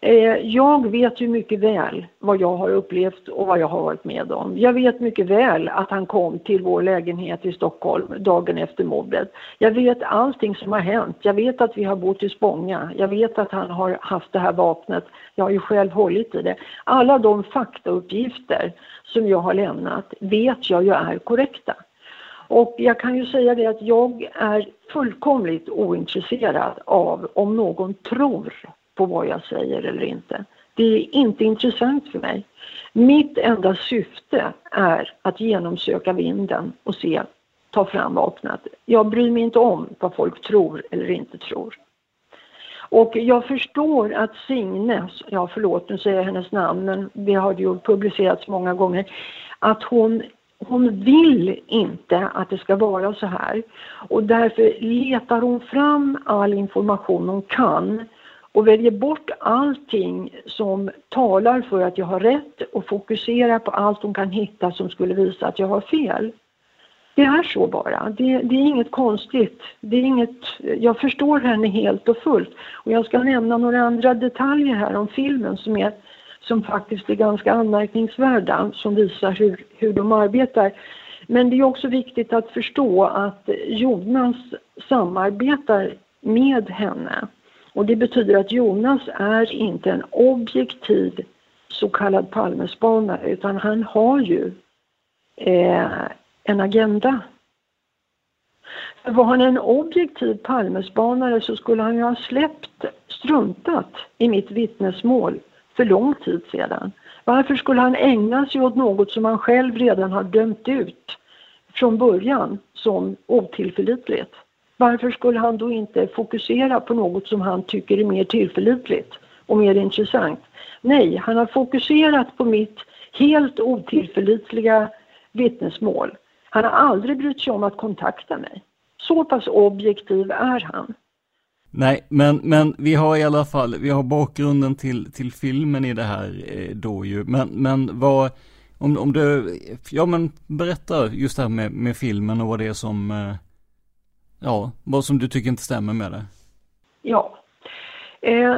Eh, jag vet ju mycket väl vad jag har upplevt och vad jag har varit med om. Jag vet mycket väl att han kom till vår lägenhet i Stockholm dagen efter mordet. Jag vet allting som har hänt. Jag vet att vi har bott i Spånga. Jag vet att han har haft det här vapnet. Jag har ju själv hållit i det. Alla de faktauppgifter som jag har lämnat vet jag ju är korrekta. Och jag kan ju säga det att jag är fullkomligt ointresserad av om någon tror på vad jag säger eller inte. Det är inte intressant för mig. Mitt enda syfte är att genomsöka vinden och se, ta fram vapnet. Jag bryr mig inte om vad folk tror eller inte tror. Och jag förstår att Signe, ja förlåt nu säger jag hennes namn men det har ju publicerats många gånger, att hon hon vill inte att det ska vara så här och därför letar hon fram all information hon kan och väljer bort allting som talar för att jag har rätt och fokuserar på allt hon kan hitta som skulle visa att jag har fel. Det är så bara. Det, det, är inget konstigt. Det är inget, jag förstår henne helt och fullt. Och jag ska nämna några andra detaljer här om filmen som, är, som faktiskt är ganska anmärkningsvärda, som visar hur, hur de arbetar. Men det är också viktigt att förstå att Jonas samarbetar med henne. Och det betyder att Jonas är inte en objektiv så kallad Palmespanare utan han har ju eh, en agenda. För var han en objektiv Palmespanare så skulle han ju ha släppt, struntat i mitt vittnesmål för lång tid sedan. Varför skulle han ägna sig åt något som han själv redan har dömt ut från början som otillförlitligt? Varför skulle han då inte fokusera på något som han tycker är mer tillförlitligt och mer intressant? Nej, han har fokuserat på mitt helt otillförlitliga vittnesmål. Han har aldrig brytt sig om att kontakta mig. Så pass objektiv är han. Nej, men, men vi har i alla fall, vi har bakgrunden till, till filmen i det här eh, då ju. Men, men vad, om, om du, ja men berätta just det här med, med filmen och vad det är som, eh, ja, vad som du tycker inte stämmer med det. Ja. Eh,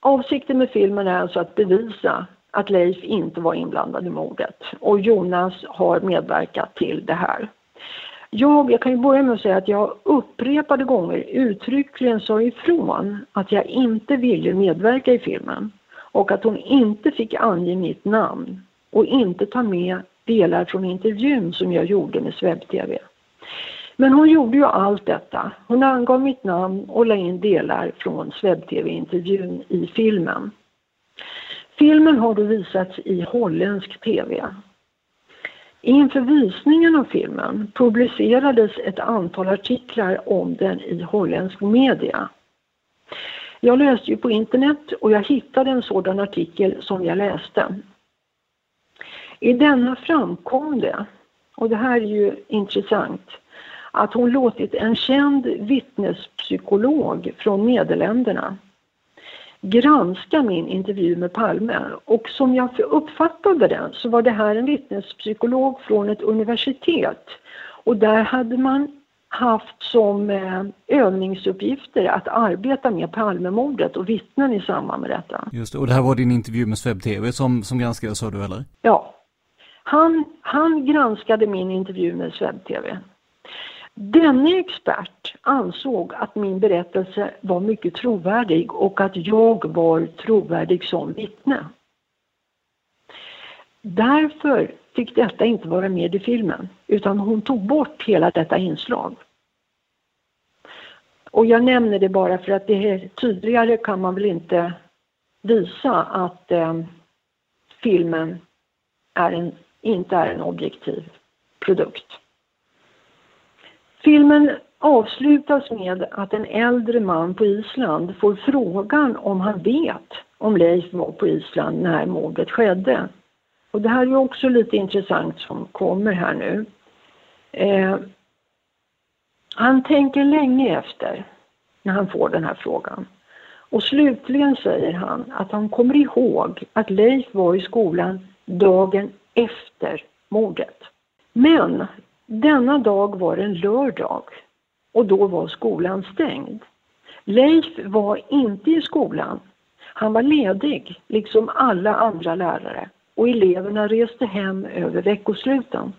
avsikten med filmen är alltså att bevisa att Leif inte var inblandad i mordet och Jonas har medverkat till det här. Jag, jag kan ju börja med att säga att jag upprepade gånger uttryckligen sa ifrån att jag inte ville medverka i filmen och att hon inte fick ange mitt namn och inte ta med delar från intervjun som jag gjorde med SvebTV. Men hon gjorde ju allt detta. Hon angav mitt namn och la in delar från SvebTV-intervjun i filmen. Filmen har då visats i holländsk TV. Inför visningen av filmen publicerades ett antal artiklar om den i holländsk media. Jag läste ju på internet och jag hittade en sådan artikel som jag läste. I denna framkom det, och det här är ju intressant, att hon låtit en känd vittnespsykolog från Nederländerna granska min intervju med Palme och som jag uppfattade den så var det här en vittnespsykolog från ett universitet och där hade man haft som eh, övningsuppgifter att arbeta med Palmemordet och vittnen i samband med detta. Just det, och det här var din intervju med Sveb TV som, som granskade sa du eller? Ja. Han, han granskade min intervju med Sveb TV. Denne expert ansåg att min berättelse var mycket trovärdig och att jag var trovärdig som vittne. Därför fick detta inte vara med i filmen, utan hon tog bort hela detta inslag. Och jag nämner det bara för att det är tydligare kan man väl inte visa att eh, filmen är en, inte är en objektiv produkt. Filmen avslutas med att en äldre man på Island får frågan om han vet om Leif var på Island när mordet skedde. Och det här är också lite intressant som kommer här nu. Eh, han tänker länge efter när han får den här frågan. Och slutligen säger han att han kommer ihåg att Leif var i skolan dagen efter mordet. Men denna dag var en lördag och då var skolan stängd. Leif var inte i skolan. Han var ledig, liksom alla andra lärare och eleverna reste hem över veckosluten.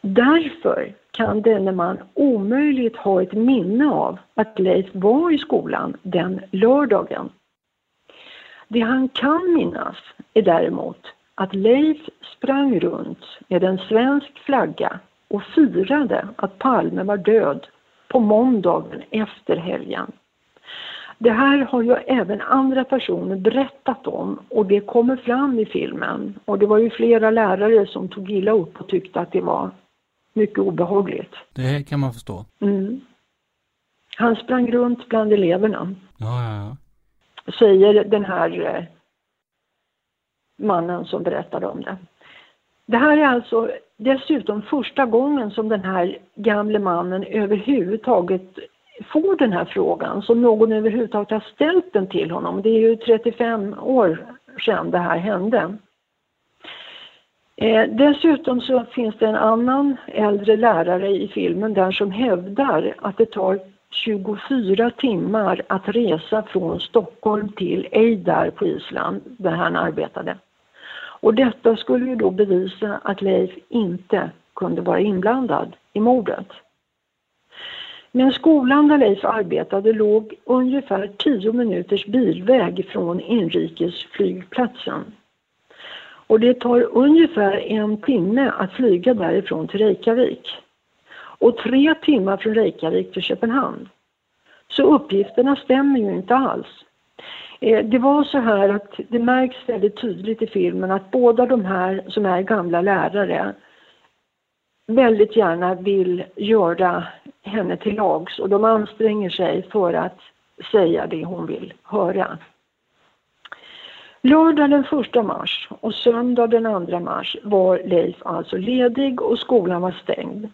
Därför kan denne man omöjligt ha ett minne av att Leif var i skolan den lördagen. Det han kan minnas är däremot att Leif sprang runt med en svensk flagga och firade att Palme var död på måndagen efter helgen. Det här har ju även andra personer berättat om och det kommer fram i filmen. Och det var ju flera lärare som tog illa upp och tyckte att det var mycket obehagligt. Det kan man förstå. Mm. Han sprang runt bland eleverna. Ja, ja, ja. Säger den här eh, mannen som berättade om det. Det här är alltså dessutom första gången som den här gamle mannen överhuvudtaget får den här frågan, som någon överhuvudtaget har ställt den till honom. Det är ju 35 år sedan det här hände. Eh, dessutom så finns det en annan äldre lärare i filmen där som hävdar att det tar 24 timmar att resa från Stockholm till Eidar på Island, där han arbetade. Och detta skulle ju då bevisa att Leif inte kunde vara inblandad i mordet. Men skolan där Leif arbetade låg ungefär 10 minuters bilväg från inrikesflygplatsen. Och det tar ungefär en timme att flyga därifrån till Reykjavik och tre timmar från Reykjavik till Köpenhamn. Så uppgifterna stämmer ju inte alls. Eh, det var så här att det märks väldigt tydligt i filmen att båda de här som är gamla lärare väldigt gärna vill göra henne till lags och de anstränger sig för att säga det hon vill höra. Lördag den 1 mars och söndag den 2 mars var Leif alltså ledig och skolan var stängd.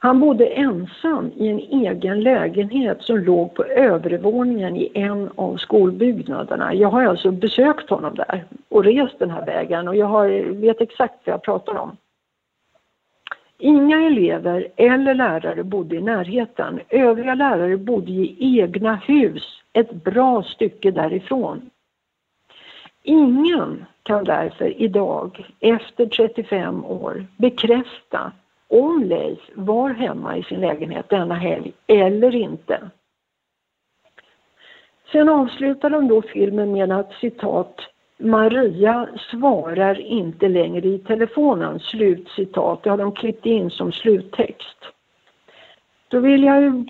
Han bodde ensam i en egen lägenhet som låg på övervåningen i en av skolbyggnaderna. Jag har alltså besökt honom där och rest den här vägen och jag har, vet exakt vad jag pratar om. Inga elever eller lärare bodde i närheten. Övriga lärare bodde i egna hus ett bra stycke därifrån. Ingen kan därför idag, efter 35 år, bekräfta om Leif var hemma i sin lägenhet denna helg eller inte. Sen avslutar de då filmen med att citat Maria svarar inte längre i telefonen, slut citat. Det har de klippt in som sluttext. Då vill jag ju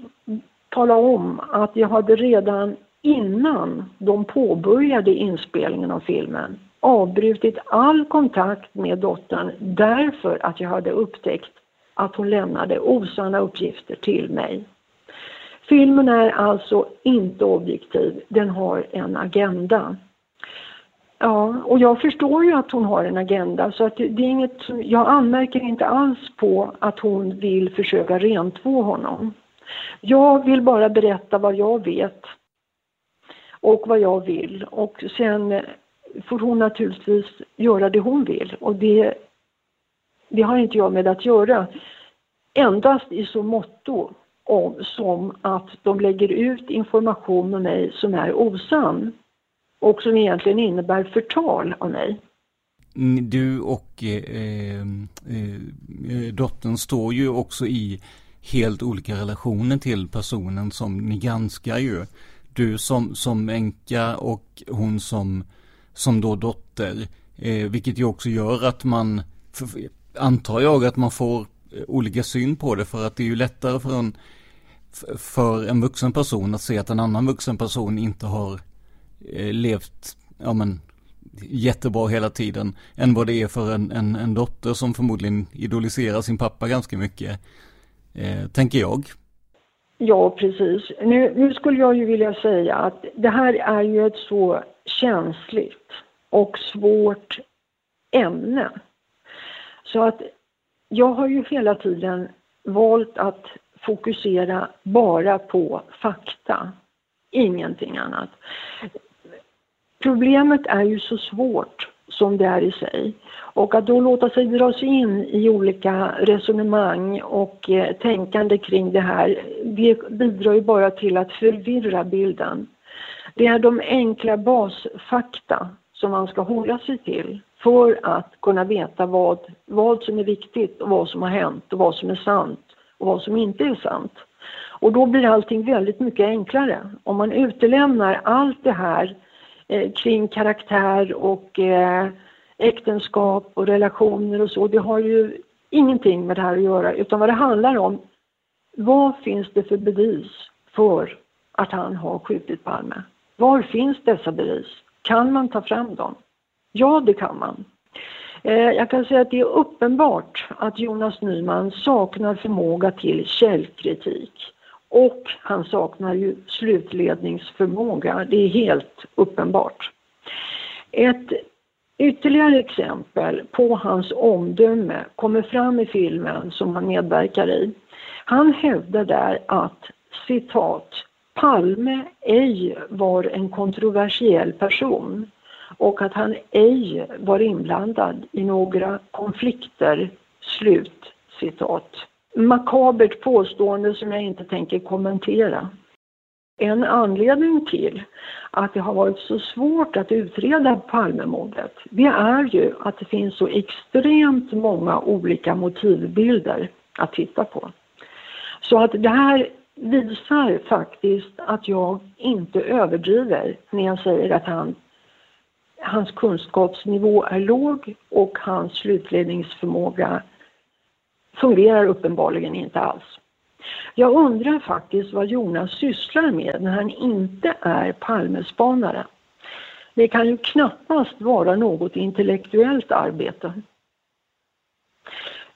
tala om att jag hade redan innan de påbörjade inspelningen av filmen avbrutit all kontakt med dottern därför att jag hade upptäckt att hon lämnade osanna uppgifter till mig. Filmen är alltså inte objektiv, den har en agenda. Ja, och jag förstår ju att hon har en agenda så att det är inget, jag anmärker inte alls på att hon vill försöka rentvå honom. Jag vill bara berätta vad jag vet och vad jag vill och sen får hon naturligtvis göra det hon vill och det, det har inte jag med att göra. Endast i så motto om, som att de lägger ut information om mig som är osann och som egentligen innebär förtal av mig. Mm, du och eh, eh, eh, dottern står ju också i helt olika relationer till personen som ni granskar ju. Du som, som änka och hon som, som då dotter. Eh, vilket ju också gör att man, för, antar jag, att man får eh, olika syn på det för att det är ju lättare för en, för en vuxen person att se att en annan vuxen person inte har eh, levt, ja men, jättebra hela tiden. Än vad det är för en, en, en dotter som förmodligen idoliserar sin pappa ganska mycket. Eh, tänker jag. Ja, precis. Nu, nu skulle jag ju vilja säga att det här är ju ett så känsligt och svårt ämne. Så att jag har ju hela tiden valt att fokusera bara på fakta, ingenting annat. Problemet är ju så svårt som det är i sig. Och att då låta sig dras in i olika resonemang och eh, tänkande kring det här, det bidrar ju bara till att förvirra bilden. Det är de enkla basfakta som man ska hålla sig till för att kunna veta vad, vad som är viktigt och vad som har hänt och vad som är sant och vad som inte är sant. Och då blir allting väldigt mycket enklare. Om man utelämnar allt det här eh, kring karaktär och eh, äktenskap och relationer och så, det har ju ingenting med det här att göra utan vad det handlar om, vad finns det för bevis för att han har skjutit Palme? Var finns dessa bevis? Kan man ta fram dem? Ja, det kan man. Eh, jag kan säga att det är uppenbart att Jonas Nyman saknar förmåga till källkritik. Och han saknar ju slutledningsförmåga, det är helt uppenbart. Ett ytterligare exempel på hans omdöme kommer fram i filmen som han medverkar i. Han hävdar där att citat Palme ej var en kontroversiell person och att han ej var inblandad i några konflikter. Slut citat makabert påstående som jag inte tänker kommentera. En anledning till att det har varit så svårt att utreda Palmemordet, det är ju att det finns så extremt många olika motivbilder att titta på. Så att det här visar faktiskt att jag inte överdriver när jag säger att han, hans kunskapsnivå är låg och hans slutledningsförmåga fungerar uppenbarligen inte alls. Jag undrar faktiskt vad Jonas sysslar med när han inte är Palmespanare. Det kan ju knappast vara något intellektuellt arbete.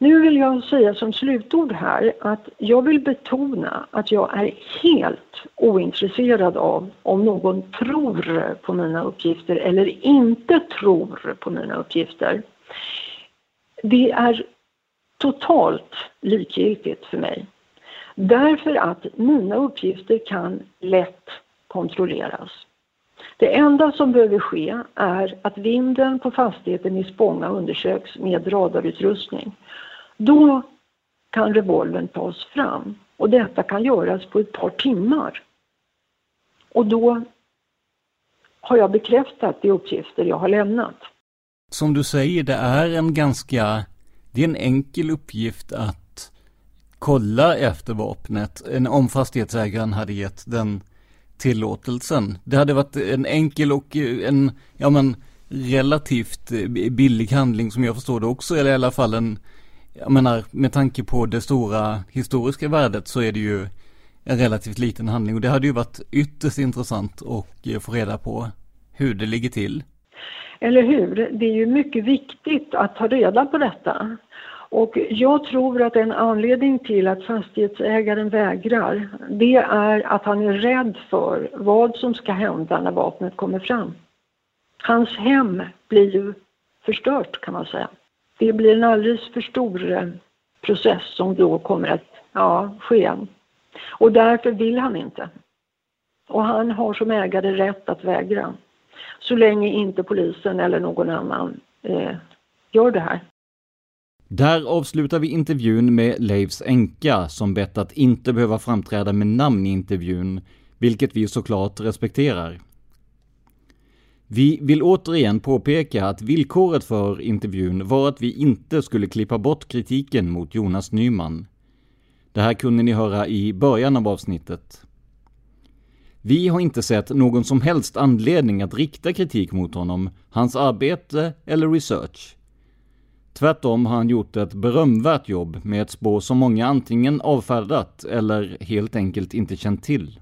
Nu vill jag säga som slutord här att jag vill betona att jag är helt ointresserad av om någon tror på mina uppgifter eller inte tror på mina uppgifter. Det är totalt likgiltigt för mig. Därför att mina uppgifter kan lätt kontrolleras. Det enda som behöver ske är att vinden på fastigheten i Spånga undersöks med radarutrustning. Då kan revolvern tas fram och detta kan göras på ett par timmar. Och då har jag bekräftat de uppgifter jag har lämnat. Som du säger, det är en ganska, det är en enkel uppgift att kolla efter vapnet, om fastighetsägaren hade gett den tillåtelsen. Det hade varit en enkel och en, ja men, relativt billig handling som jag förstår det också, eller i alla fall en, jag menar, med tanke på det stora historiska värdet så är det ju en relativt liten handling och det hade ju varit ytterst intressant att eh, få reda på hur det ligger till. Eller hur? Det är ju mycket viktigt att ta reda på detta. Och jag tror att en anledning till att fastighetsägaren vägrar, det är att han är rädd för vad som ska hända när vapnet kommer fram. Hans hem blir ju förstört kan man säga. Det blir en alldeles för stor eh, process som då kommer att ja, ske. Och därför vill han inte. Och han har som ägare rätt att vägra. Så länge inte polisen eller någon annan eh, gör det här. Där avslutar vi intervjun med Leifs änka som bett att inte behöva framträda med namn i intervjun, vilket vi såklart respekterar. Vi vill återigen påpeka att villkoret för intervjun var att vi inte skulle klippa bort kritiken mot Jonas Nyman. Det här kunde ni höra i början av avsnittet. Vi har inte sett någon som helst anledning att rikta kritik mot honom, hans arbete eller research. Tvärtom har han gjort ett berömvärt jobb med ett spår som många antingen avfärdat eller helt enkelt inte känt till.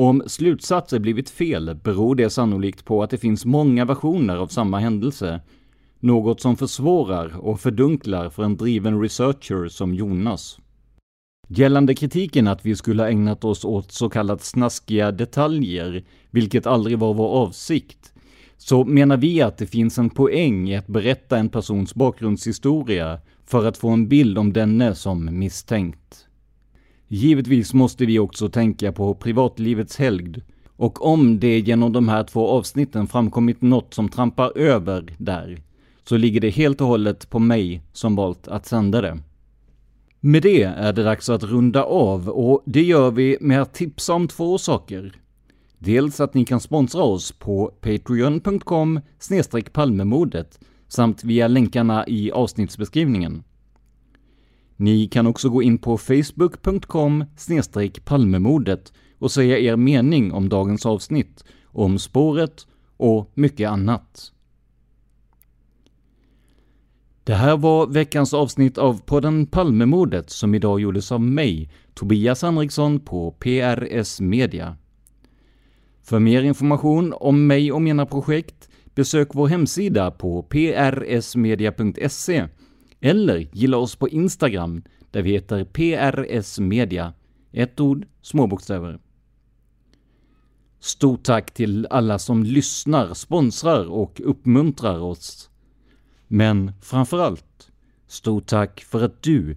Om slutsatser blivit fel beror det sannolikt på att det finns många versioner av samma händelse, något som försvårar och fördunklar för en driven researcher som Jonas. Gällande kritiken att vi skulle ha ägnat oss åt så kallat snaskiga detaljer, vilket aldrig var vår avsikt, så menar vi att det finns en poäng i att berätta en persons bakgrundshistoria för att få en bild om denne som misstänkt. Givetvis måste vi också tänka på privatlivets helgd och om det genom de här två avsnitten framkommit något som trampar över där, så ligger det helt och hållet på mig som valt att sända det. Med det är det dags att runda av och det gör vi med att tipsa om två saker. Dels att ni kan sponsra oss på patreon.com palmemodet samt via länkarna i avsnittsbeskrivningen. Ni kan också gå in på facebook.com palmemordet och säga er mening om dagens avsnitt, om spåret och mycket annat. Det här var veckans avsnitt av podden Palmemordet som idag gjordes av mig, Tobias Henriksson på PRS Media. För mer information om mig och mina projekt, besök vår hemsida på prsmedia.se eller gilla oss på Instagram där vi heter PRS Media. Ett ord, små bokstäver. Stort tack till alla som lyssnar, sponsrar och uppmuntrar oss. Men framför allt, stort tack för att du